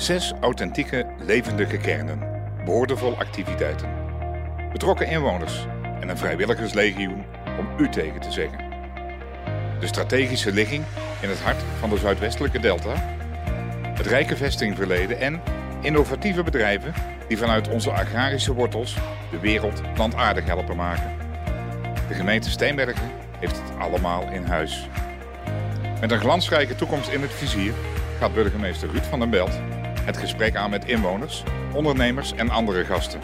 Zes authentieke, levendige kernen, boordevol activiteiten. Betrokken inwoners en een vrijwilligerslegioen om u tegen te zeggen. De strategische ligging in het hart van de Zuidwestelijke Delta. Het rijke vestingverleden en innovatieve bedrijven die vanuit onze agrarische wortels de wereld plantaardig helpen maken. De gemeente Steenbergen heeft het allemaal in huis. Met een glansrijke toekomst in het vizier gaat burgemeester Ruud van den Belt het gesprek aan met inwoners, ondernemers en andere gasten.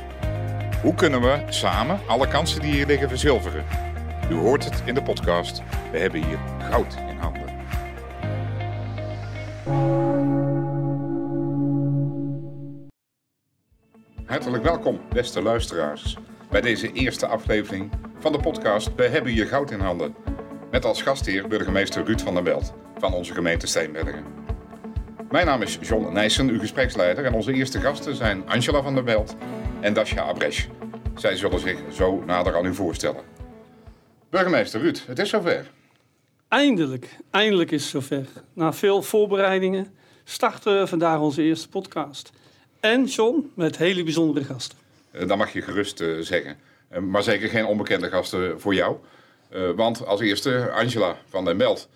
Hoe kunnen we samen alle kansen die hier liggen verzilveren? U hoort het in de podcast. We hebben hier goud in handen. Hartelijk welkom, beste luisteraars, bij deze eerste aflevering van de podcast We hebben hier goud in handen. Met als gastheer burgemeester Ruud van der Belt van onze gemeente Steenbergen. Mijn naam is John Nijssen, uw gespreksleider. En onze eerste gasten zijn Angela van der Belt en Dasha Abresch. Zij zullen zich zo nader aan u voorstellen. Burgemeester Ruud, het is zover. Eindelijk, eindelijk is het zover. Na veel voorbereidingen starten we vandaag onze eerste podcast. En John, met hele bijzondere gasten. Uh, dat mag je gerust uh, zeggen. Uh, maar zeker geen onbekende gasten voor jou. want als eerste Angela van der Belt.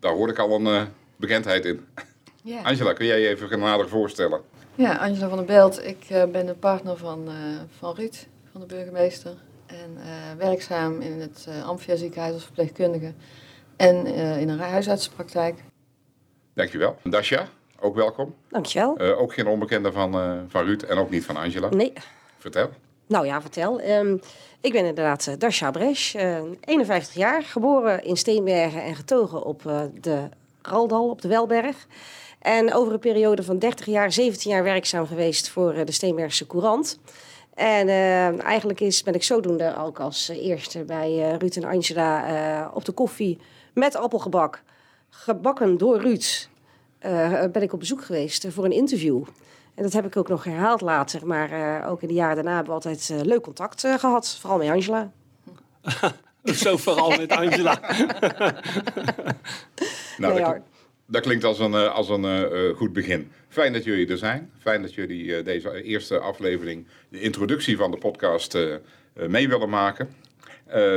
Daar hoor ik al een bekendheid in. Ja. Angela, kun jij je even nader voorstellen? Ja, Angela van der Belt. Ik uh, ben de partner van, uh, van Ruud, van de burgemeester. En uh, werkzaam in het uh, Amphia ziekenhuis als verpleegkundige. En in een huisartsenpraktijk. Dankjewel. Dasha, ook welkom. Dankjewel. ook geen onbekende van, van Ruud en ook niet van Angela. Nee. Vertel. Nou ja, vertel. Um, ik ben inderdaad Dasha Bresch, 51 jaar, geboren in Steenbergen en getogen op de Raldal, op de Welberg. En over een periode van 30 jaar, 17 jaar werkzaam geweest voor de Steenbergse Courant. En uh, eigenlijk is, ben ik zodoende ook als eerste bij uh, Ruud en Angela uh, op de koffie met appelgebak, gebakken door Ruud, ben ik op bezoek geweest voor een interview. En dat heb ik ook nog herhaald later, maar ook in de jaren daarna hebben we altijd leuk contact gehad, vooral met Angela. Zo vooral met Angela. nou, nee, dat klinkt als een, als een uh, goed begin. Fijn dat jullie er zijn. Fijn dat jullie deze eerste aflevering, de introductie van de podcast, mee willen maken.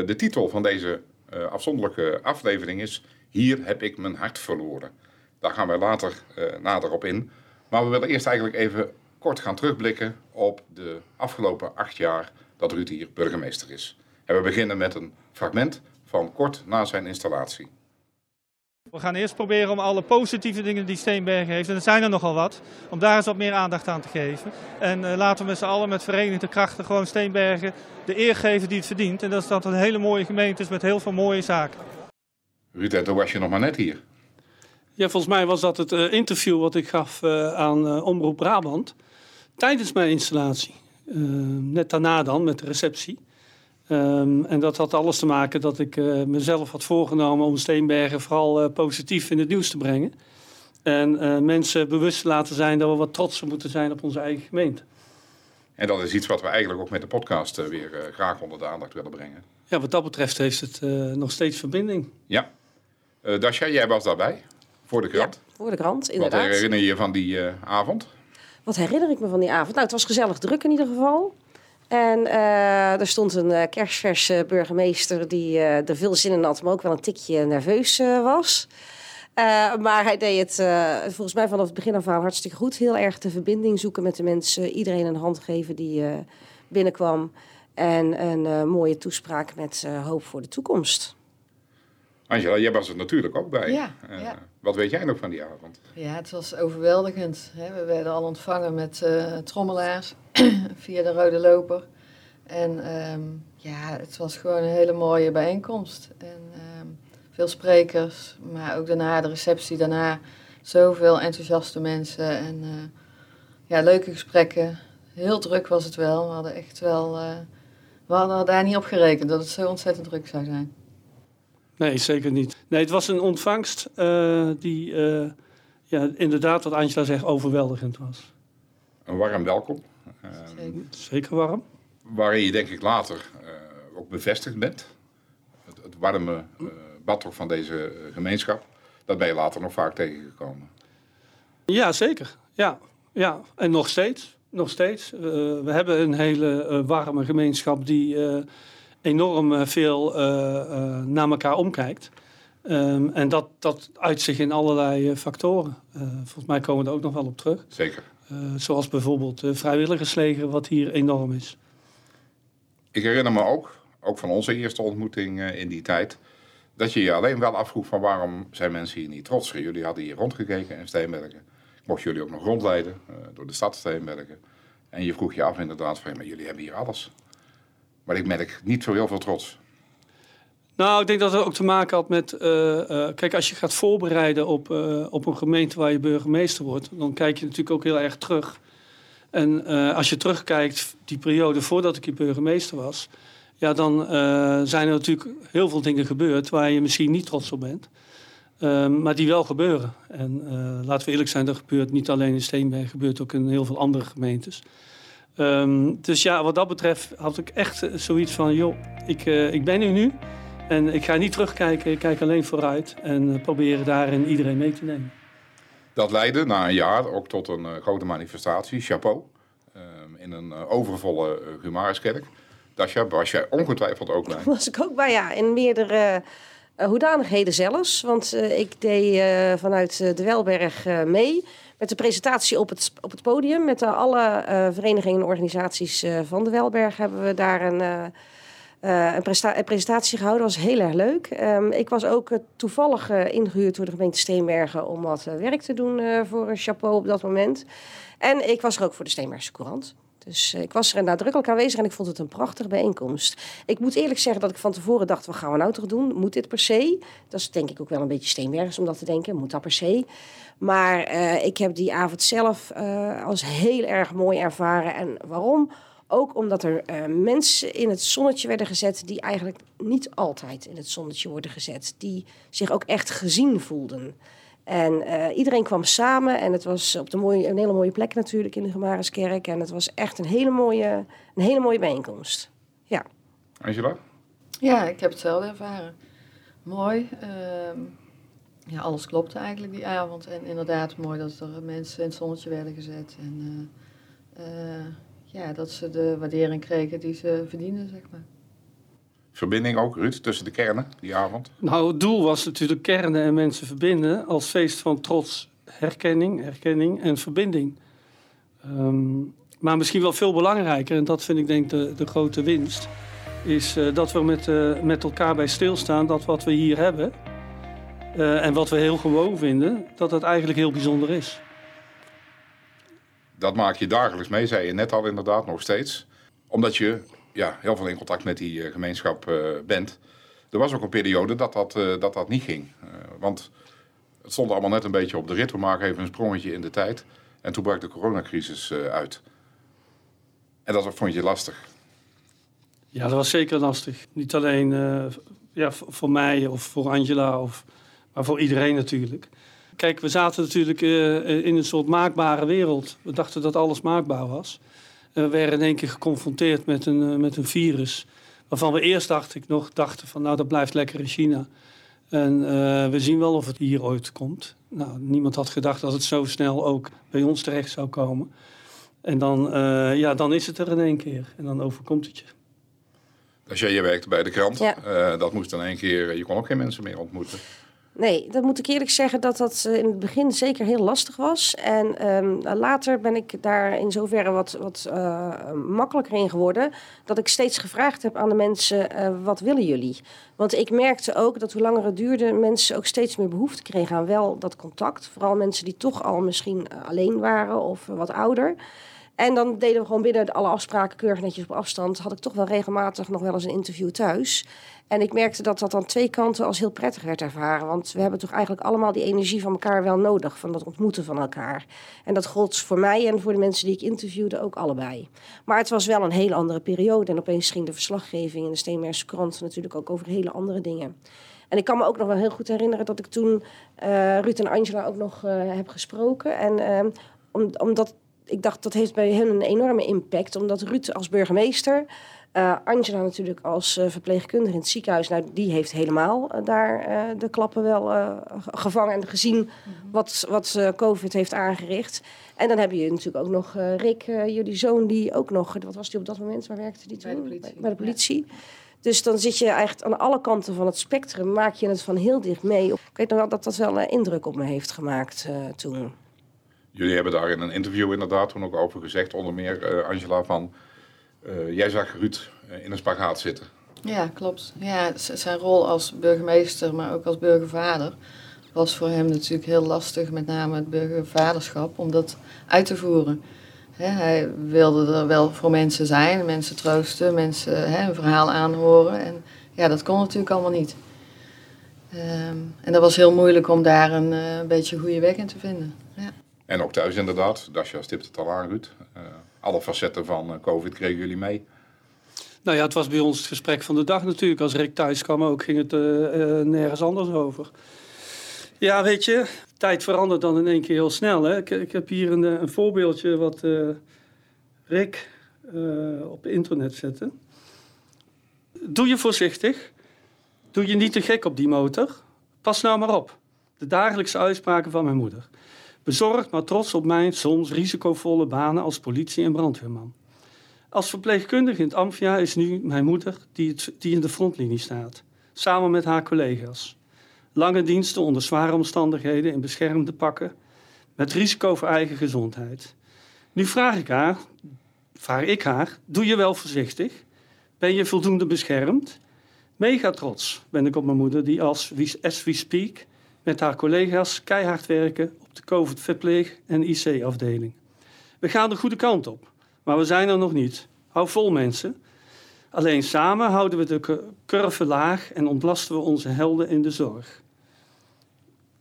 de titel van deze afzonderlijke aflevering is Hier heb ik mijn hart verloren. Daar gaan wij later nader op in. Maar we willen eerst eigenlijk even kort gaan terugblikken op de afgelopen acht jaar dat Ruud hier burgemeester is. En we beginnen met een fragment van kort na zijn installatie. We gaan eerst proberen om alle positieve dingen die Steenbergen heeft, en er zijn er nogal wat, om daar eens wat meer aandacht aan te geven. En uh, laten we met z'n allen met verenigde krachten gewoon Steenbergen de eer geven die het verdient. En dat is dat een hele mooie gemeente is met heel veel mooie zaken. Ruud, en toen was je nog maar net hier. Ja, volgens mij was dat het uh, interview wat ik gaf uh, aan Omroep Brabant tijdens mijn installatie. net daarna dan, met de receptie. Um, en dat had alles te maken dat ik uh, mezelf had voorgenomen om Steenbergen vooral uh, positief in het nieuws te brengen. En uh, mensen bewust te laten zijn dat we wat trotser moeten zijn op onze eigen gemeente. En dat is iets wat we eigenlijk ook met de podcast weer graag onder de aandacht willen brengen. Ja, wat dat betreft heeft het nog steeds verbinding. Ja. Dasha, jij was daarbij, voor de krant. Ja, voor de krant, inderdaad. Wat herinner je je van die avond? Wat herinner ik me van die avond? Nou, het was gezellig druk in ieder geval. En uh, er stond een uh, kerstverse burgemeester die uh, er veel zin in had, maar ook wel een tikje nerveus was. maar hij deed het volgens mij vanaf het begin af aan hartstikke goed. Heel erg de verbinding zoeken met de mensen. Iedereen een hand geven die binnenkwam. En een mooie toespraak met hoop voor de toekomst. Angela, jij was er natuurlijk ook bij. Ja, ja. Wat weet jij nog van die avond? Ja, het was overweldigend. We werden al ontvangen met trommelaars via de Rode Loper. En um, ja, het was gewoon een hele mooie bijeenkomst. En um, veel sprekers, maar ook daarna de receptie daarna. Zoveel enthousiaste mensen en uh, ja, leuke gesprekken. Heel druk was het wel. We hadden echt wel. Uh, we hadden daar niet op gerekend dat het zo ontzettend druk zou zijn. Nee, zeker niet. Nee, het was een ontvangst uh, die ja, inderdaad, wat Angela zegt, overweldigend was. Een warm welkom. Zeker. Zeker warm. Waarin je denk ik later uh, ook bevestigd bent. Het, het warme uh, bad van deze gemeenschap. Dat ben je later nog vaak tegengekomen. Ja, zeker. Ja. Ja, en nog steeds. Nog steeds. Uh, we hebben een hele uh, warme gemeenschap die uh, enorm veel naar elkaar omkijkt. Um, en dat, dat uit zich in allerlei factoren. volgens mij komen we er ook nog wel op terug. Zeker. Zoals bijvoorbeeld vrijwilligersleger, wat hier enorm is. Ik herinner me ook, ook van onze eerste ontmoeting in die tijd, dat je je alleen wel afvroeg van waarom zijn mensen hier niet trots. Jullie hadden hier rondgekeken in Steenbergen. Mocht jullie ook nog rondleiden uh, door de stad Steenbergen. En je vroeg je af inderdaad van, jullie hebben hier alles. Maar ik merk niet zo heel veel trots. Nou, ik denk dat het ook te maken had met... Uh, uh, kijk, als je gaat voorbereiden op, op een gemeente waar je burgemeester wordt... dan kijk je natuurlijk ook heel erg terug. En als je terugkijkt, die periode voordat ik hier burgemeester was... ja, dan zijn er natuurlijk heel veel dingen gebeurd... waar je misschien niet trots op bent. Um, maar die wel gebeuren. En laten we eerlijk zijn, dat gebeurt niet alleen in Steenberg, gebeurt ook in heel veel andere gemeentes. Um, dus ja, wat dat betreft had ik echt eh, zoiets van, joh, ik, ik ben hier nu. En ik ga niet terugkijken, ik kijk alleen vooruit en uh, proberen daarin iedereen mee te nemen. Dat leidde na een jaar ook tot een grote manifestatie, chapeau, ehm, in een overvolle Humariskerk. Daar was jij ongetwijfeld ook bij. was ik ook bij, ja. In meerdere uh, hoedanigheden zelfs. Want uh, ik deed uh, vanuit de Welberg mee met de presentatie op het, op het podium. Met alle verenigingen en organisaties van de Welberg hebben we daar een, een, een, presentatie gehouden. Was heel erg leuk. Um, ik was ook toevallig ingehuurd door de gemeente Steenbergen om wat werk te doen voor een chapeau op dat moment. En ik was er ook voor de Steenbergse Courant. Dus eh, ik was er nadrukkelijk aanwezig en ik vond het een prachtige bijeenkomst. Ik moet eerlijk zeggen dat ik van tevoren dacht, wat gaan we nou toch doen? Moet dit per se? Dat is denk ik ook wel een beetje steenwerks om dat te denken. Moet dat per se? Maar ik heb die avond zelf als heel erg mooi ervaren. En waarom? Ook omdat er uh, mensen in het zonnetje werden gezet die eigenlijk niet altijd in het zonnetje worden gezet. Die zich ook echt gezien voelden. En uh, iedereen kwam samen en het was op de mooie, een hele mooie plek natuurlijk in de Gemariskerk. En het was echt een hele mooie, een hele mooie bijeenkomst. Ja. Angela? Ja, ik heb hetzelfde ervaren. Mooi. Uh, ja, alles klopte eigenlijk die avond. En inderdaad mooi dat er mensen in het zonnetje werden gezet. En uh, ja, dat ze de waardering kregen die ze verdienen, zeg maar verbinding ook, Ruud, tussen de kernen die avond? Nou, het doel was natuurlijk kernen en mensen verbinden als feest van trots, herkenning, herkenning en verbinding. Um, maar misschien wel veel belangrijker, en dat vind ik denk de, de grote winst, is uh, dat we met, uh, met elkaar bij stilstaan dat wat we hier hebben uh, en wat we heel gewoon vinden, dat dat eigenlijk heel bijzonder is. Dat maak je dagelijks mee, zei je net al inderdaad, nog steeds. Omdat je ja, heel veel in contact met die eh, gemeenschap eh, bent. Er was ook een periode dat dat, eh, dat, dat niet ging. want het stond allemaal net een beetje op de rit. We maken even een sprongetje in de tijd. En toen brak de coronacrisis uit. En dat vond je lastig. Ja, dat was zeker lastig. Niet alleen ja, voor mij of voor Angela, of, maar voor iedereen natuurlijk. Kijk, we zaten natuurlijk uh, in een soort maakbare wereld. We dachten dat alles maakbaar was. Eh, we werden in één keer geconfronteerd met een, eh, met een virus. Waarvan we eerst dacht ik nog dachten van nou dat blijft lekker in China. En uh, we zien wel of het hier ooit komt. Nou, niemand had gedacht dat het zo snel ook bij ons terecht zou komen. En dan, uh, ja, dan is het er in één keer. En dan overkomt het je. Als jij je werkte bij de krant, ja. uh, dat moest dan één keer... Je kon ook geen mensen meer ontmoeten. Nee, dat moet ik eerlijk zeggen dat dat eh, in het begin zeker heel lastig was. En um, later ben ik daar in zoverre wat, wat uh, makkelijker in geworden. Dat ik steeds gevraagd heb aan de mensen, uh, wat willen jullie? Want ik merkte ook dat hoe langer het duurde, mensen ook steeds meer behoefte kregen aan wel dat contact. Vooral mensen die toch al misschien alleen waren of wat ouder. En dan deden we gewoon binnen alle afspraken keurig netjes op afstand. Had ik toch wel regelmatig nog wel eens een interview thuis. En ik merkte dat dat aan twee kanten als heel prettig werd ervaren. Want we hebben toch eigenlijk allemaal die energie van elkaar wel nodig. Van dat ontmoeten van elkaar. En dat gold voor mij en voor de mensen die ik interviewde ook allebei. Maar het was wel een hele andere periode. En opeens ging de verslaggeving in de Steenmerse krant natuurlijk ook over hele andere dingen. En ik kan me ook nog wel heel goed herinneren dat ik toen uh, Ruud en Angela ook nog uh, heb gesproken. En om, omdat ik dacht dat heeft bij hen een enorme impact. Omdat Ruud als burgemeester Uh, Angela natuurlijk als uh, verpleegkundige in het ziekenhuis, nou, die heeft helemaal uh, daar de klappen wel gevangen en gezien mm -hmm. wat, wat COVID heeft aangericht. En dan heb je natuurlijk ook nog Rick, jullie zoon, die ook nog, wat was die op dat moment, waar werkte die toen? Bij de politie. Bij, bij de politie. Ja. Dus dan zit je eigenlijk aan alle kanten van het spectrum, maak je het van heel dicht mee. Ik weet nog wel dat dat wel indruk op me heeft gemaakt toen. Jullie hebben daar in een interview inderdaad toen ook over gezegd, onder meer Angela, van jij zag Ruud in een spagaat zitten. Ja, klopt. Ja, zijn rol als burgemeester, maar ook als burgervader, was voor hem natuurlijk heel lastig, met name het burgervaderschap, om dat uit te voeren. hij wilde er wel voor mensen zijn, mensen troosten, mensen he, een verhaal aanhoren. En ja, dat kon natuurlijk allemaal niet. Um, en dat was heel moeilijk om daar een uh, beetje goede weg in te vinden. Ja. En ook thuis inderdaad, Dasja stipt het al aan, Ruud. Uh, alle facetten van uh, COVID kregen jullie mee. Nou ja, het was bij ons het gesprek van de dag natuurlijk. Als Rick thuis kwam ook, ging het uh, nergens anders over. Ja, weet je, tijd verandert dan in één keer heel snel. Hè? Ik, ik heb hier een, een voorbeeldje wat Rick op internet zette. Doe je voorzichtig. Doe je niet te gek op die motor. Pas nou maar op. De dagelijkse uitspraken van mijn moeder. Bezorgd, maar trots op mijn soms risicovolle banen als politie- en brandweerman. Als verpleegkundige in het Amphia is nu mijn moeder die, die in de frontlinie staat, samen met haar collega's. Lange diensten onder zware omstandigheden in beschermde pakken, met risico voor eigen gezondheid. Nu vraag ik haar, vraag ik haar, doe je wel voorzichtig? Ben je voldoende beschermd? Mega trots ben ik op mijn moeder die als as we speak met haar collega's keihard werken de COVID-verpleeg- en IC-afdeling. We gaan de goede kant op. Maar we zijn er nog niet. Hou vol, mensen. Alleen samen houden we de curve laag en ontlasten we onze helden in de zorg.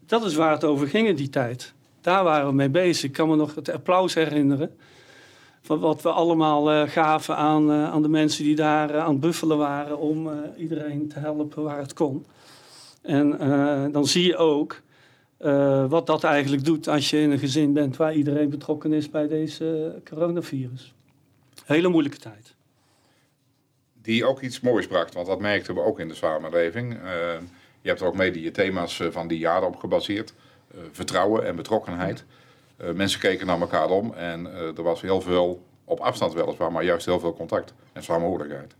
Dat is waar het over ging in die tijd. Daar waren we mee bezig. Ik kan me nog het applaus herinneren. Van wat we allemaal uh, gaven aan, uh, aan de mensen die daar uh, aan het buffelen waren om iedereen te helpen waar het kon. En dan zie je ook wat dat eigenlijk doet als je in een gezin bent waar iedereen betrokken is bij deze coronavirus. Hele moeilijke tijd. Die ook iets moois bracht, want dat merkten we ook in de samenleving. Uh, je hebt er ook mede je thema's van die jaren op gebaseerd. Vertrouwen en betrokkenheid. Mensen keken naar elkaar om en er was heel veel, op afstand weliswaar, maar juist heel veel contact en samenhorigheid.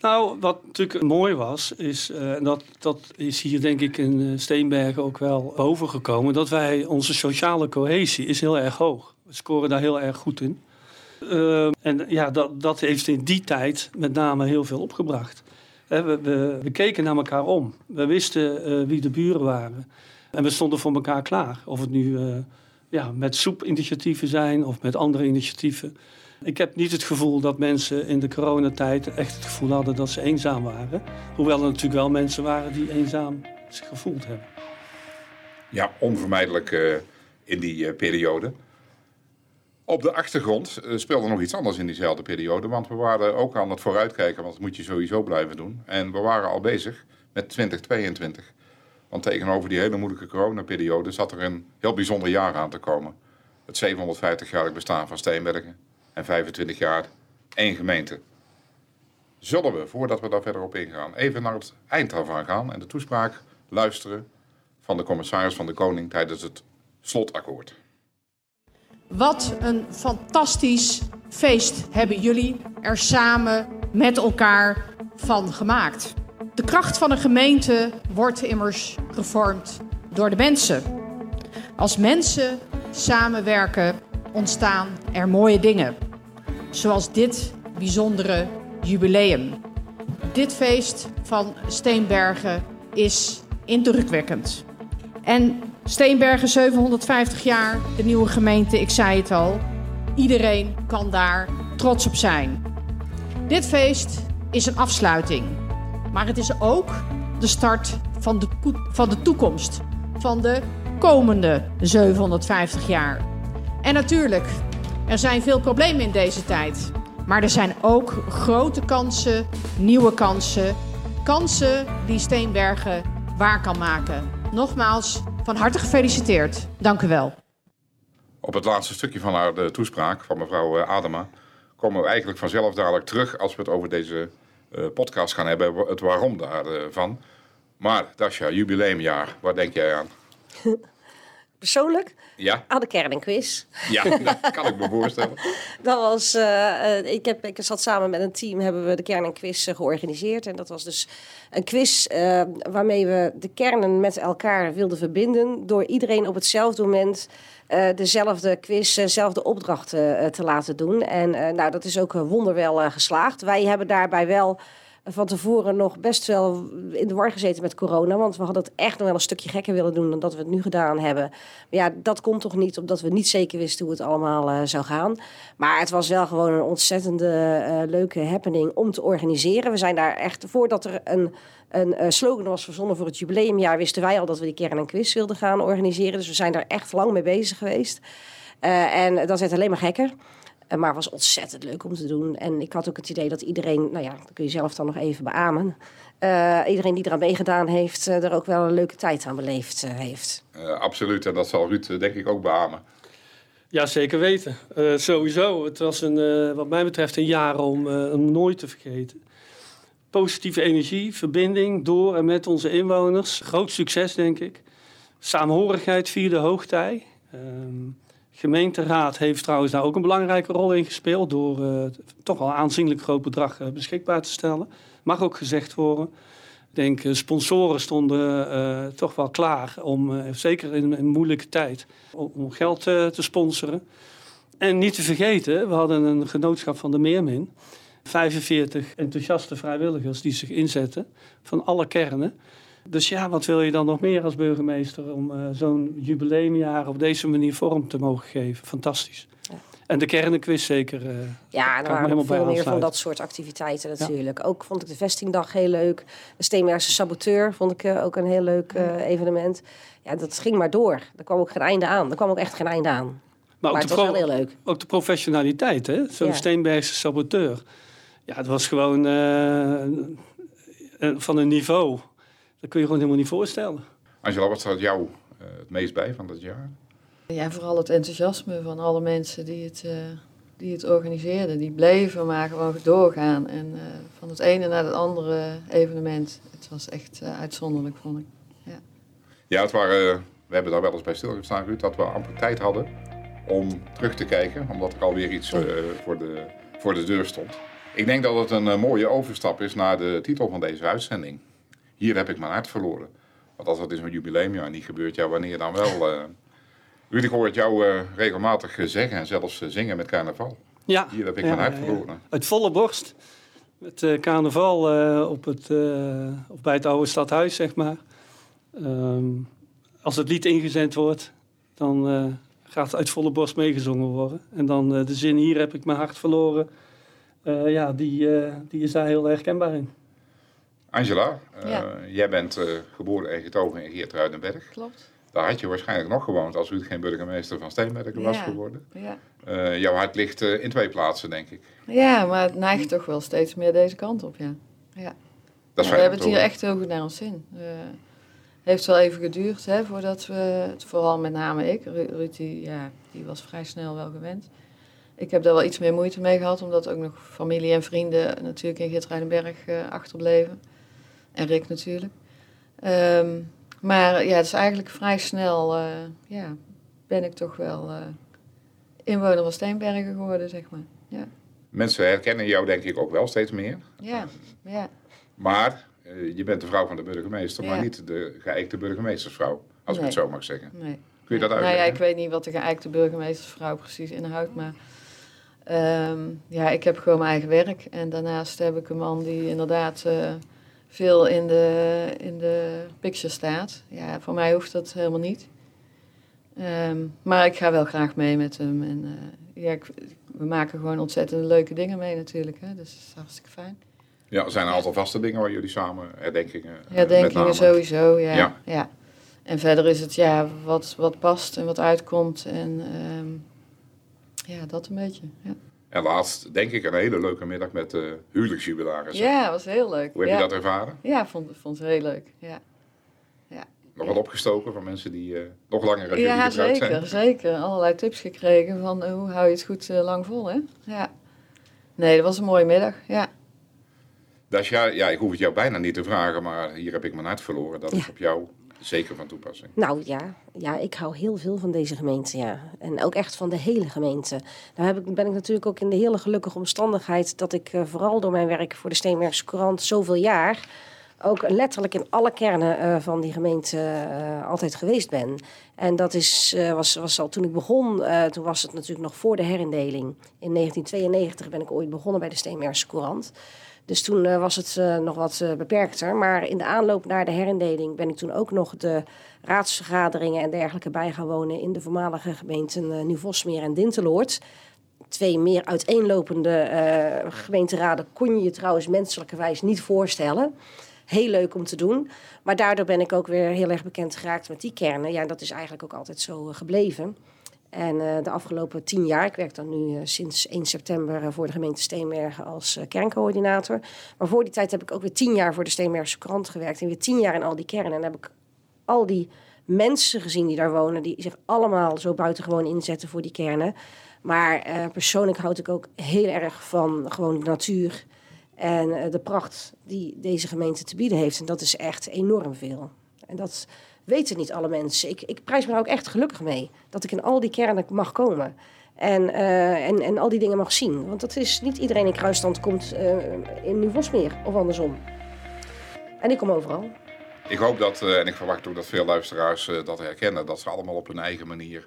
Nou, wat natuurlijk mooi was, is, en dat, dat is hier denk ik in Steenbergen ook wel bovengekomen, dat wij, onze sociale cohesie is heel erg hoog. We scoren daar heel erg goed in. Uh, en ja, dat, dat heeft in die tijd met name heel veel opgebracht. we, we, keken naar elkaar om. We wisten uh, wie de buren waren. En we stonden voor elkaar klaar. Of het nu uh, ja, met soepinitiatieven zijn of met andere initiatieven. Ik heb niet het gevoel dat mensen in de coronatijd echt het gevoel hadden dat ze eenzaam waren. Hoewel er natuurlijk wel mensen waren die eenzaam zich gevoeld hebben. Ja, onvermijdelijk in die periode. Op de achtergrond uh, speelde nog iets anders in diezelfde periode. Want we waren ook aan het vooruitkijken, want dat moet je sowieso blijven doen. En we waren al bezig met 2022. Want tegenover die hele moeilijke coronaperiode zat er een heel bijzonder jaar aan te komen. Het 750-jarig bestaan van Steenbergen en 25 jaar één gemeente. Zullen we, voordat we daar verder op ingaan, even naar het eind ervan gaan en de toespraak luisteren van de commissaris van de Koning tijdens het slotakkoord. Wat een fantastisch feest hebben jullie er samen met elkaar van gemaakt. De kracht van een gemeente wordt immers gevormd door de mensen. Als mensen samenwerken, ontstaan er mooie dingen. Zoals dit bijzondere jubileum. Dit feest van Steenbergen is indrukwekkend. En Steenbergen 750 jaar, de nieuwe gemeente, ik zei het al. Iedereen kan daar trots op zijn. Dit feest is een afsluiting, maar het is ook de start van de, van de toekomst, van de komende 750 jaar. En natuurlijk, er zijn veel problemen in deze tijd, maar er zijn ook grote kansen, nieuwe kansen, kansen die Steenbergen waar kan maken. Nogmaals, van harte gefeliciteerd. Dank u wel. Op het laatste stukje van haar de toespraak van mevrouw eh, Adema komen we eigenlijk vanzelf dadelijk terug als we het over deze uh, podcast gaan hebben. Het waarom daarvan. maar Dasha, jubileumjaar, waar denk jij aan? Persoonlijk? Ja. Aan de kernquiz. Ja, dat kan ik me voorstellen. dat was, uh, ik, heb, ik zat samen met een team, hebben we de kernquiz georganiseerd. En dat was dus een quiz uh, waarmee we de kernen met elkaar wilden verbinden. Door iedereen op hetzelfde moment uh, dezelfde quiz, dezelfde opdrachten te laten doen. En nou, dat is ook wonderwel geslaagd. Wij hebben daarbij wel van tevoren nog best wel in de war gezeten met corona. Want we hadden het echt nog wel een stukje gekker willen doen dan dat we het nu gedaan hebben. Maar ja, dat komt toch niet omdat we niet zeker wisten hoe het allemaal uh, zou gaan. Maar het was wel gewoon een ontzettende uh, leuke happening om te organiseren. We zijn daar echt, voordat er een, een uh, slogan was verzonnen voor het jubileumjaar, wisten wij al dat we die kern en quiz wilden gaan organiseren. Dus we zijn daar echt lang mee bezig geweest. en dat werd alleen maar gekker. Uh, maar was ontzettend leuk om te doen. En ik had ook het idee dat iedereen, nou ja, dat kun je zelf dan nog even beamen. Uh, iedereen die eraan meegedaan heeft, uh, er ook wel een leuke tijd aan beleefd heeft. absoluut, en dat zal Ruud denk ik ook beamen. Ja, zeker weten. sowieso. Het was een, wat mij betreft een jaar om, om nooit te vergeten. Positieve energie, verbinding door en met onze inwoners. Groot succes, denk ik. Samenhorigheid vierde hoogtij. Ehm, gemeenteraad heeft trouwens daar ook een belangrijke rol in gespeeld door uh, toch een aanzienlijk groot bedrag uh, beschikbaar te stellen. Mag ook gezegd worden. Ik denk, uh, sponsoren stonden toch wel klaar om, zeker in een moeilijke tijd, om, om geld te sponsoren. En niet te vergeten, we hadden een genootschap van de Meermin. 45 enthousiaste vrijwilligers die zich inzetten van alle kernen. Dus ja, wat wil je dan nog meer als burgemeester om uh, zo'n jubileumjaar op deze manier vorm te mogen geven? Fantastisch. Ja. En de kernenquiz zeker. Uh, ja, er waren veel meer van dat soort activiteiten natuurlijk. Ja. Ook vond ik de vestingdag heel leuk. De Steenbergse Saboteur vond ik uh, ook een heel leuk evenement. Ja, dat ging maar door. Er kwam ook geen einde aan. Er kwam ook echt geen einde aan. Maar, maar het was wel heel leuk. Ook de professionaliteit, hè? Zo'n ja. Steenbergse Saboteur. Ja, het was gewoon van een niveau dat kun je gewoon helemaal niet voorstellen. Angela, wat staat jou uh, het meest bij van dat jaar? Ja, vooral het enthousiasme van alle mensen die het, uh, die het organiseerden. Die bleven maar gewoon doorgaan. En uh, van het ene naar het andere evenement. Het was echt uitzonderlijk, vond ik. Ja, ja het waren, we hebben daar wel eens bij stilgestaan, Ruud, dat we amper tijd hadden om terug te kijken. Omdat er alweer iets voor, de, voor de deur stond. Ik denk dat het een mooie overstap is naar de titel van deze uitzending hier heb ik mijn hart verloren. Want als dat is een jubileumjaar niet gebeurt, ja, wanneer dan wel? Uh... Ruud, ik hoor het jou uh, regelmatig zeggen en zelfs uh, zingen met carnaval. Ja. Hier heb ik ja, mijn hart verloren. Het volle borst. Met carnaval op het, of bij het oude stadhuis, zeg maar. Um, als het lied ingezend wordt, dan gaat het uit volle borst meegezongen worden. En dan de zin, hier heb ik mijn hart verloren. ja, die, die is daar heel herkenbaar in. Angela, uh, jij bent uh, geboren en getogen in Geertruidenberg. Klopt. Daar had je waarschijnlijk nog gewoond als u geen burgemeester van Steenbergen was geworden. Ja. Uh, jouw hart ligt in twee plaatsen, denk ik. Ja, maar het neigt toch wel steeds meer deze kant op, ja. ja. Dat ja, we hebben het hier echt heel goed naar ons zin. Het heeft wel even geduurd hè, voordat we, vooral met name ik, Ruud die, ja, die was vrij snel wel gewend. Ik heb daar wel iets meer moeite mee gehad, omdat ook nog familie en vrienden natuurlijk in Geertruidenberg achterbleven. En Rick natuurlijk. Um, maar ja, het is eigenlijk vrij snel, uh, ja, ben ik toch wel uh, inwoner van Steenbergen geworden, zeg maar. Ja. Mensen herkennen jou denk ik ook wel steeds meer. Ja, ja. Maar uh, je bent de vrouw van de burgemeester, ja. maar niet de geëikte burgemeestersvrouw, als nee. ik het zo mag zeggen. Nee. Kun je dat uitleggen? Nou ja, ik weet niet wat de geëikte burgemeestersvrouw precies inhoudt, maar... Um, ja, ik heb gewoon mijn eigen werk. En daarnaast heb ik een man die inderdaad veel in de, in de picture staat. Ja, voor mij hoeft dat helemaal niet. Um, maar ik ga wel graag mee met hem. En uh, ja, ik, we maken gewoon ontzettend leuke dingen mee natuurlijk. Hè? Dus dat is hartstikke fijn. Ja, er zijn een aantal vaste dingen waar jullie samen herdenkingen... Herdenkingen sowieso, ja. ja. ja. En verder is het ja, wat, wat past en wat uitkomt. En um, ja, dat een beetje, ja. En laatst, denk ik, een hele leuke middag met de uh, huwelijksjubilaris. Ja, dat was heel leuk. Hoe heb ja. je dat ervaren? Ja, vond, vond het heel leuk. Ja. ja. Nog wat opgestoken van mensen die uh, nog langer ja, jullie zeker, zijn? zeker. Allerlei tips gekregen van uh, hoe hou je het goed lang vol, hè? Ja. Nee, dat was een mooie middag, ja. Dasja, ja, ik hoef het jou bijna niet te vragen, maar hier heb ik mijn hart verloren. Dat is Ja. op jou zeker van toepassing. Nou ja, ja, ik hou heel veel van deze gemeente, ja. En ook echt van de hele gemeente. Nou heb ik, ben ik natuurlijk ook in de hele gelukkige omstandigheid dat ik eh, vooral door mijn werk voor de Steenbergse Courant zoveel jaar ook letterlijk in alle kernen eh, van die gemeente eh, altijd geweest ben. En dat is, was, was al toen ik begon, toen was het natuurlijk nog voor de herindeling. In 1992 ben ik ooit begonnen bij de Steenbergse Courant. Dus toen eh, was het eh, nog wat eh, beperkter. Maar in de aanloop naar de herindeling ben ik toen ook nog de raadsvergaderingen en dergelijke bij gaan wonen in de voormalige gemeenten Nieuw-Vosmeer en Dinteloord. Twee meer uiteenlopende gemeenteraden kon je je trouwens menselijkerwijs niet voorstellen. Heel leuk om te doen. Maar daardoor ben ik ook weer heel erg bekend geraakt met die kernen. Ja, dat is eigenlijk ook altijd zo gebleven. En eh, de afgelopen tien jaar, ik werk dan nu eh, sinds 1 september eh, voor de gemeente Steenbergen als kerncoördinator. Maar voor die tijd heb ik ook weer tien jaar voor de Steenbergse krant gewerkt. En weer tien jaar in al die kernen. En dan heb ik al die mensen gezien die daar wonen, die zich allemaal zo buitengewoon inzetten voor die kernen. Maar persoonlijk houd ik ook heel erg van gewoon de natuur en de pracht die deze gemeente te bieden heeft. En dat is echt enorm veel. En dat weten niet alle mensen. Ik, ik prijs me daar ook echt gelukkig mee dat ik in al die kernen mag komen. En, eh, en, en al die dingen mag zien. Want dat is niet iedereen in kruisstand komt eh, in Nieuw-Vosmeer of andersom. En ik kom overal. Ik hoop dat, eh, en ik verwacht ook dat veel luisteraars dat herkennen, dat ze allemaal op hun eigen manier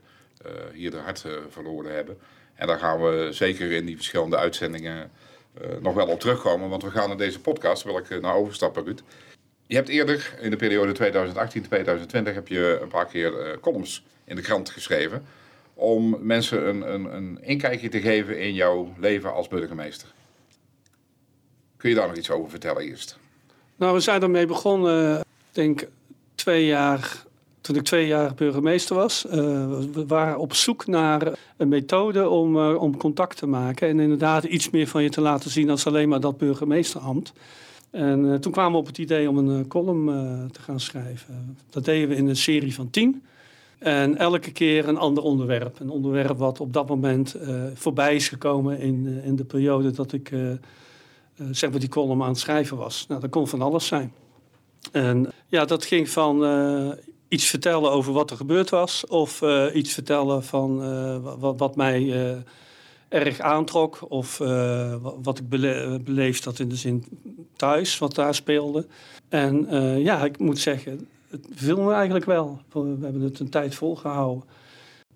hier de hart verloren hebben. En daar gaan we zeker in die verschillende uitzendingen nog wel op terugkomen, want we gaan in deze podcast, wil ik naar overstappen, Ruud. Je hebt eerder, in de periode 2018-2020, heb je een paar keer eh, columns in de krant geschreven om mensen een, een, een inkijkje te geven in jouw leven als burgemeester. Kun je daar nog iets over vertellen eerst? Nou, we zijn ermee begonnen, ik denk twee jaar, toen ik twee jaar burgemeester was. Eh, we waren op zoek naar een methode om, eh, om contact te maken. En inderdaad iets meer van je te laten zien als alleen maar dat burgemeesterambt. En eh, toen kwamen we op het idee om een eh, column eh, te gaan schrijven. Dat deden we in een serie van tien. En elke keer een ander onderwerp. Een onderwerp wat op dat moment voorbij is gekomen in, in de periode dat ik zeg maar die column aan het schrijven was. Nou, dat kon van alles zijn. En ja, dat ging van iets vertellen over wat er gebeurd was, of iets vertellen van wat, wat mij erg aantrok, of eh, wa- wat ik bele beleefd had in de zin thuis, wat daar speelde. En eh, ja, ik moet zeggen, het viel me eigenlijk wel. We hebben het een tijd volgehouden.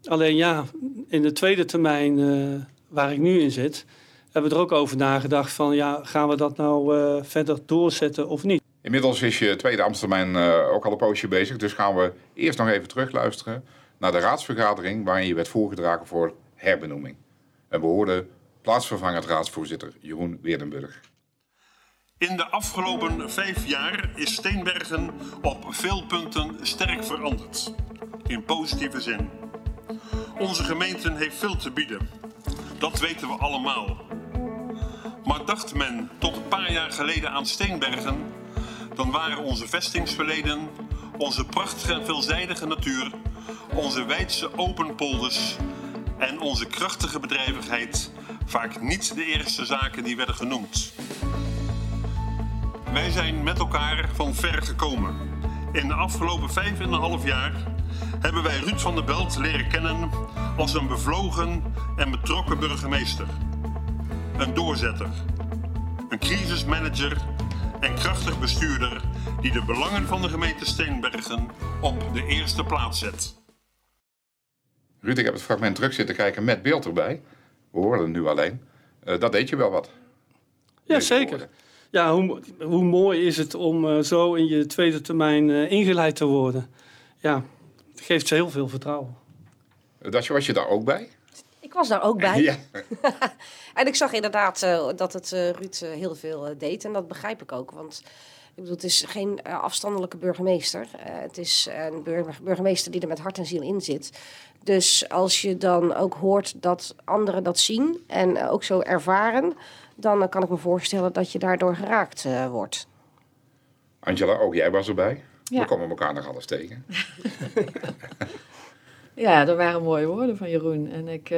Alleen ja, in de tweede termijn eh, waar ik nu in zit, hebben we er ook over nagedacht van ja, gaan we dat nou verder doorzetten of niet? Inmiddels is je tweede ambtstermijn ook al een poosje bezig. Dus gaan we eerst nog even terugluisteren naar de raadsvergadering waarin je werd voorgedragen voor herbenoeming. En we hoorden plaatsvervangend raadsvoorzitter Jeroen Weerdenburg. In de afgelopen vijf jaar is Steenbergen op veel punten sterk veranderd. In positieve zin. Onze gemeente heeft veel te bieden. Dat weten we allemaal. Maar dacht men tot een paar jaar geleden aan Steenbergen, dan waren onze vestingsverleden, onze prachtige en veelzijdige natuur, onze wijdse open polders en onze krachtige bedrijvigheid vaak niet de eerste zaken die werden genoemd. Wij zijn met elkaar van ver gekomen. In de afgelopen vijf en een half jaar hebben wij Ruud van der Belt leren kennen als een bevlogen en betrokken burgemeester. Een doorzetter, een crisismanager en krachtig bestuurder die de belangen van de gemeente Steenbergen op de eerste plaats zet. Ruud, ik heb het fragment terug zitten kijken met beeld erbij. We horen het nu alleen. Eh, dat deed je wel wat. Ja, zeker. woorden. Ja, hoe, hoe mooi is het om eh, zo in je tweede termijn eh, ingeleid te worden. Ja, het geeft heel veel vertrouwen. Dat was je daar ook bij? Ik was daar ook bij. Ja. En ik zag inderdaad eh, dat het eh, Ruud eh, heel veel deed. En dat begrijp ik ook. Want ik bedoel, het is geen eh, afstandelijke burgemeester. Eh, het is een burgemeester die er met hart en ziel in zit. Dus als je dan ook hoort dat anderen dat zien en eh, ook zo ervaren... dan kan ik me voorstellen dat je daardoor geraakt wordt. Angela, ook jij was erbij. Ja. We komen elkaar nog alles tegen. Ja, dat waren mooie woorden van Jeroen. En ik,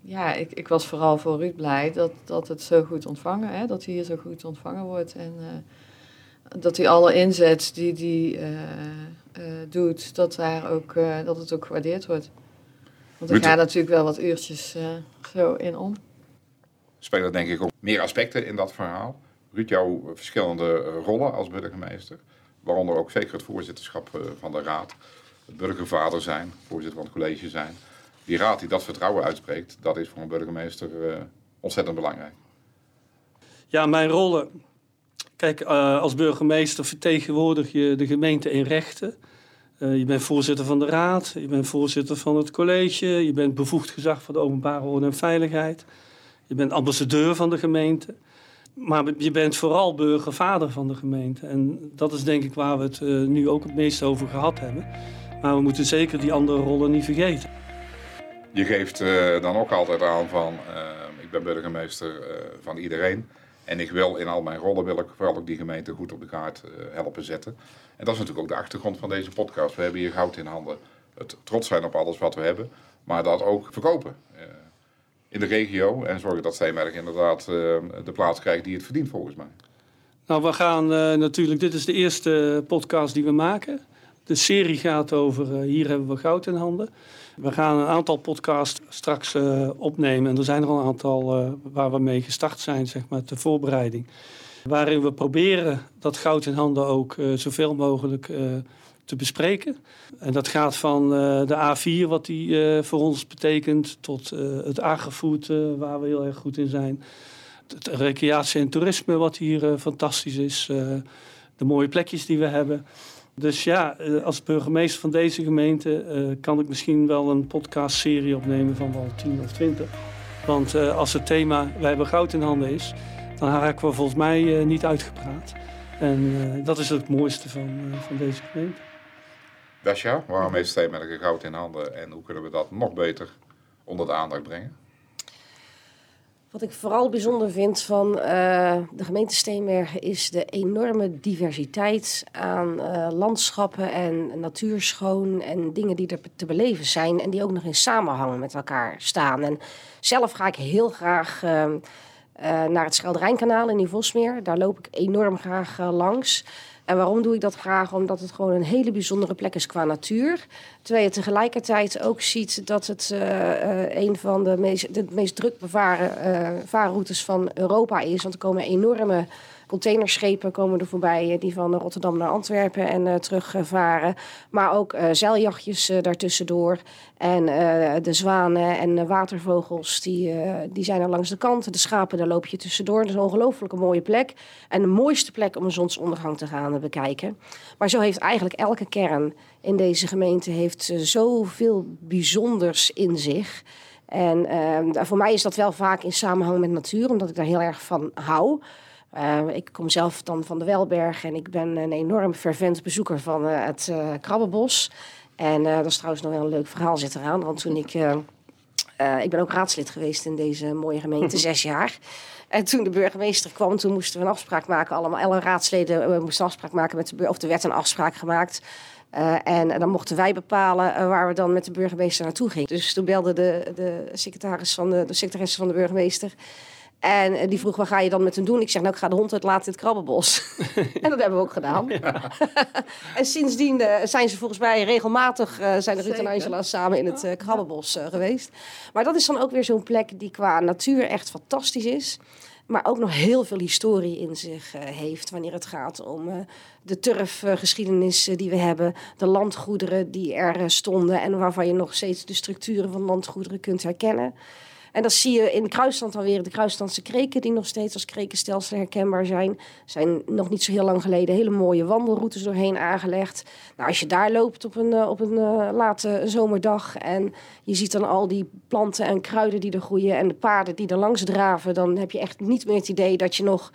ja, ik, ik was vooral voor Ruud blij dat, dat het zo goed ontvangen, hè, dat hij hier zo goed ontvangen wordt. En uh, dat hij alle inzet die hij uh, doet, dat, daar ook, dat het ook gewaardeerd wordt. Want er gaan natuurlijk wel wat uurtjes zo in om. Spelen denk ik ook meer aspecten in dat verhaal. Ruud, jouw verschillende rollen als burgemeester, waaronder ook zeker het voorzitterschap van de raad, het burgervader zijn, voorzitter van het college zijn die raad die dat vertrouwen uitspreekt, dat is voor een burgemeester uh, ontzettend belangrijk. Ja, mijn rollen. Kijk, uh, als burgemeester vertegenwoordig je de gemeente in rechten. Uh, je bent voorzitter van de raad, je bent voorzitter van het college, je bent bevoegd gezag voor de openbare orde en veiligheid. Je bent ambassadeur van de gemeente. Maar je bent vooral burgervader van de gemeente. En dat is denk ik waar we het nu ook het meest over gehad hebben. Maar we moeten zeker die andere rollen niet vergeten. Je geeft dan ook altijd aan van, ik ben burgemeester van iedereen. En ik wil in al mijn rollen, wil ik vooral ook die gemeente goed op de kaart helpen zetten. En dat is natuurlijk ook de achtergrond van deze podcast. We hebben hier goud in handen. Het trots zijn op alles wat we hebben, maar dat ook verkopen in de regio. En zorgen dat Steenberg inderdaad de plaats krijgt die het verdient volgens mij. Nou, we gaan natuurlijk, dit is de eerste podcast die we maken. De serie gaat over Hier hebben we goud in handen. We gaan een aantal podcasts straks uh, opnemen. En er zijn er al een aantal uh, waar we mee gestart zijn, zeg maar, de voorbereiding. Waarin we proberen dat goud in handen ook zoveel mogelijk te bespreken. En dat gaat van de A4, wat die voor ons betekent, tot het agrifood, waar we heel erg goed in zijn. Het recreatie en toerisme, wat hier fantastisch is. de mooie plekjes die we hebben. Dus ja, eh, als burgemeester van deze gemeente uh, kan ik misschien wel een podcastserie opnemen van wel 10 of 20. Want uh, als het thema wij hebben goud in handen is, dan raken we volgens mij niet uitgepraat. En dat is het mooiste van, van deze gemeente. Dasja, waarom heeft Steenbergen goud in handen en hoe kunnen we dat nog beter onder de aandacht brengen? Wat ik vooral bijzonder vind van uh, de gemeente Steenbergen is de enorme diversiteit aan uh, landschappen en natuurschoon en dingen die er te beleven zijn en die ook nog in samenhang met elkaar staan. En zelf ga ik heel graag uh, naar het Schelderijnkanaal in Nivosmeer. Daar loop ik enorm graag langs. En waarom doe ik dat graag? Omdat het gewoon een hele bijzondere plek is qua natuur. Terwijl je tegelijkertijd ook ziet dat het uh, een van de meest, de meest druk bevaren vaarroutes van Europa is. Want er komen enorme containerschepen komen er voorbij die van Rotterdam naar Antwerpen en uh, terug varen. Maar ook uh, zeiljachtjes daartussendoor. En de zwanen en watervogels, die, die zijn er langs de kant. De schapen, daar loop je tussendoor. Dat is een ongelooflijke mooie plek. En de mooiste plek om een zonsondergang te gaan bekijken. Maar zo heeft eigenlijk elke kern in deze gemeente heeft, zoveel bijzonders in zich. En voor mij is dat wel vaak in samenhang met natuur, omdat ik daar heel erg van hou. Uh, ik kom zelf dan van de Welberg en ik ben een enorm fervent bezoeker van uh, het uh, Krabbenbos. En dat is trouwens nog wel een leuk verhaal zit eraan. Want toen ik... ik ben ook raadslid geweest in deze mooie gemeente, zes jaar. En toen de burgemeester kwam, toen moesten we een afspraak maken. Allemaal, alle raadsleden moesten een afspraak maken met de burgemeester. Of er werd een afspraak gemaakt. Uh, en, en, dan mochten wij bepalen uh, waar we dan met de burgemeester naartoe gingen. Dus toen belde de, de secretaris van de, de secretaresse van de burgemeester. En eh, die vroeg, wat ga je dan met hem doen? Ik zeg, nou, ik ga de hond uitlaten in het krabbenbos. en dat hebben we ook gedaan. Ja. en sindsdien uh, zijn ze volgens mij regelmatig, uh, zijn Ruud en Angela samen in het krabbenbos geweest. Maar dat is dan ook weer zo'n plek die qua natuur echt fantastisch is. Maar ook nog heel veel historie in zich heeft wanneer het gaat om de turfgeschiedenis die we hebben. De landgoederen die er stonden en waarvan je nog steeds de structuren van landgoederen kunt herkennen. En dat zie je in de kruisstand alweer. De kruisstandse kreken, die nog steeds als krekenstelsel herkenbaar zijn. zijn nog niet zo heel lang geleden hele mooie wandelroutes doorheen aangelegd. Nou, als je daar loopt op een, eh, op een uh, late zomerdag en je ziet dan al die planten en kruiden die er groeien en de paarden die er langs draven, dan heb je echt niet meer het idee dat je nog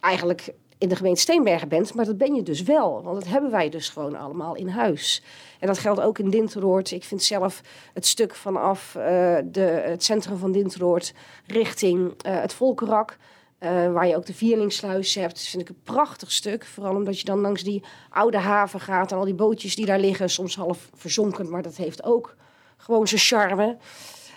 eigenlijk in de gemeente Steenbergen bent, maar dat ben je dus wel. Want dat hebben wij dus gewoon allemaal in huis. En dat geldt ook in Dinteroord. Ik vind zelf het stuk vanaf uh, de, het centrum van Dinteroord richting uh, het Volkerak... Uh, waar je ook de Vierlingsluis hebt. Vind ik een prachtig stuk. Vooral omdat je dan langs die oude haven gaat... en al die bootjes die daar liggen, soms half verzonken... maar dat heeft ook gewoon zijn charme...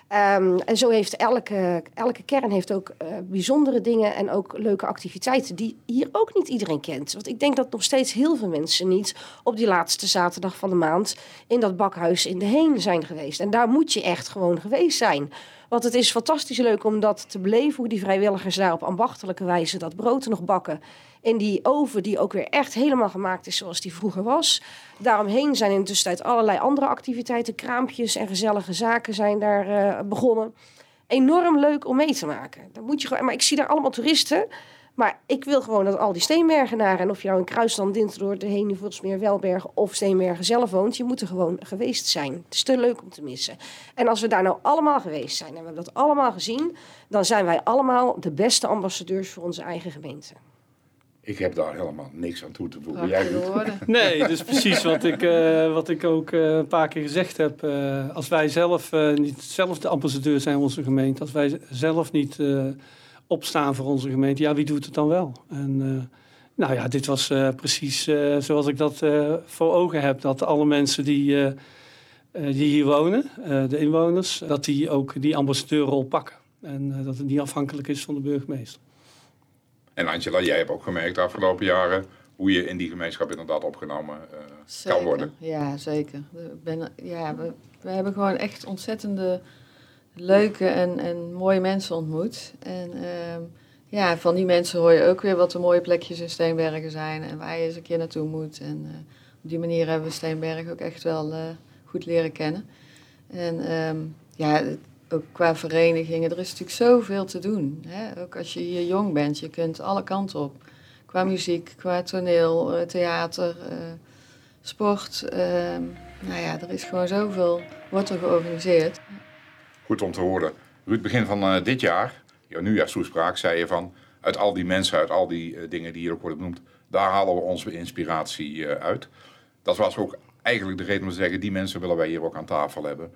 Ehm, en zo heeft elke, elke kern heeft ook uh, bijzondere dingen en ook leuke activiteiten die hier ook niet iedereen kent. Want ik denk dat nog steeds heel veel mensen niet op die laatste zaterdag van de maand in dat bakhuis in de Heen zijn geweest. En daar moet je echt gewoon geweest zijn. Want het is fantastisch leuk om dat te beleven, hoe die vrijwilligers daar op ambachtelijke wijze dat brood nog bakken. In die oven die ook weer echt helemaal gemaakt is zoals die vroeger was. Daaromheen zijn in de tussentijd allerlei andere activiteiten, kraampjes en gezellige zaken zijn daar uh, begonnen. Enorm leuk om mee te maken. Dan moet je gewoon, maar ik zie daar allemaal toeristen. Maar ik wil gewoon dat al die Steenbergenaren, en of je nou in Kruisland, Dinterdoor, de Henivoelsmeer, Welbergen of Steenbergen zelf woont, je moet er gewoon geweest zijn. Het is te leuk om te missen. En als we daar nou allemaal geweest zijn en we hebben dat allemaal gezien, dan zijn wij allemaal de beste ambassadeurs voor onze eigen gemeente. Ik heb daar helemaal niks aan toe te voegen. Jij Nee, dus precies wat ik, uh, wat ik ook uh, een paar keer gezegd heb. Uh, als wij zelf niet zelf de ambassadeur zijn van onze gemeente, als wij zelf niet opstaan voor onze gemeente, ja, wie doet het dan wel? En nou ja, dit was precies zoals ik dat voor ogen heb. Dat alle mensen die, die hier wonen, de inwoners, dat die ook die ambassadeurrol pakken. En dat het niet afhankelijk is van de burgemeester. En Angela, jij hebt ook gemerkt de afgelopen jaren hoe je in die gemeenschap inderdaad opgenomen uh, kan worden. Ja, zeker. We, ben, ja, we, we, hebben gewoon echt ontzettende leuke en, en mooie mensen ontmoet. En uh, ja, van die mensen hoor je ook weer wat de mooie plekjes in Steenbergen zijn en waar je eens een keer naartoe moet. En uh, op die manier hebben we Steenbergen ook echt wel uh, goed leren kennen. En um, ja, ook qua verenigingen, er is natuurlijk zoveel te doen. Hè? Ook als je hier jong bent, je kunt alle kanten op. Qua muziek, qua toneel, eh, theater, sport. Uh, nou ja, er is gewoon zoveel, wordt er georganiseerd. Goed om te horen. Ruud, begin van uh, dit jaar, jouw nieuwjaarstoespraak, zei je van... uit al die mensen, uit al die dingen die hier ook worden benoemd... daar halen we onze inspiratie uit. Dat was ook eigenlijk de reden om te zeggen... die mensen willen wij hier ook aan tafel hebben...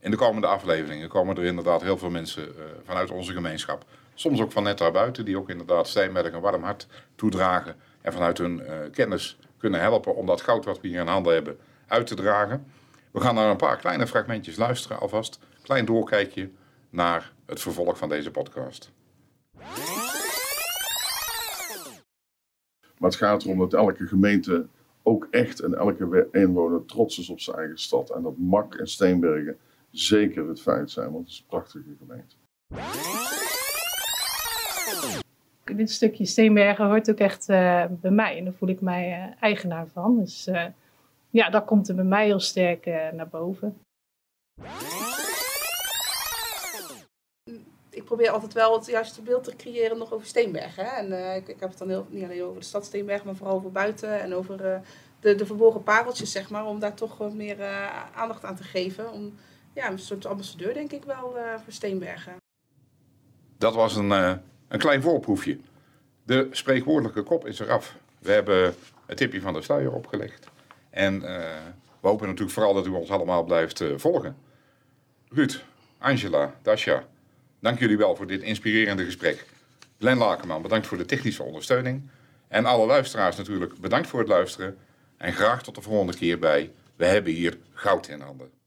In de komende afleveringen komen er inderdaad heel veel mensen vanuit onze gemeenschap. Soms ook van net daarbuiten, die ook inderdaad Steenberg een warm hart toedragen. En vanuit hun kennis kunnen helpen om dat goud wat we hier in handen hebben uit te dragen. We gaan naar een paar kleine fragmentjes luisteren alvast. Klein doorkijkje naar het vervolg van deze podcast. Maar het gaat erom dat elke gemeente ook echt en elke inwoner trots is op zijn eigen stad. En dat Mak en Steenbergen zeker het feit zijn, want het is een prachtige gemeente. Dit stukje Steenbergen hoort ook echt uh, bij mij en daar voel ik mij uh, eigenaar van. Dus uh, ja, dat komt er bij mij heel sterk naar boven. Probeer altijd wel het juiste beeld te creëren nog over Steenbergen. Hè? En ik, ik, heb het dan heel, niet alleen over de stad Steenbergen, maar vooral over buiten en over de, de verborgen pareltjes, zeg maar. Om daar toch wat meer aandacht aan te geven. Om, ja, een soort ambassadeur denk ik wel voor Steenbergen. Dat was een, een klein voorproefje. De spreekwoordelijke kop is eraf. We hebben het tipje van de sluier opgelegd. En we hopen natuurlijk vooral dat u ons allemaal blijft volgen. Ruud, Angela, Dasha, dank jullie wel voor dit inspirerende gesprek. Glenn Lakenman, bedankt voor de technische ondersteuning. En alle luisteraars natuurlijk bedankt voor het luisteren. En graag tot de volgende keer bij We hebben hier goud in handen.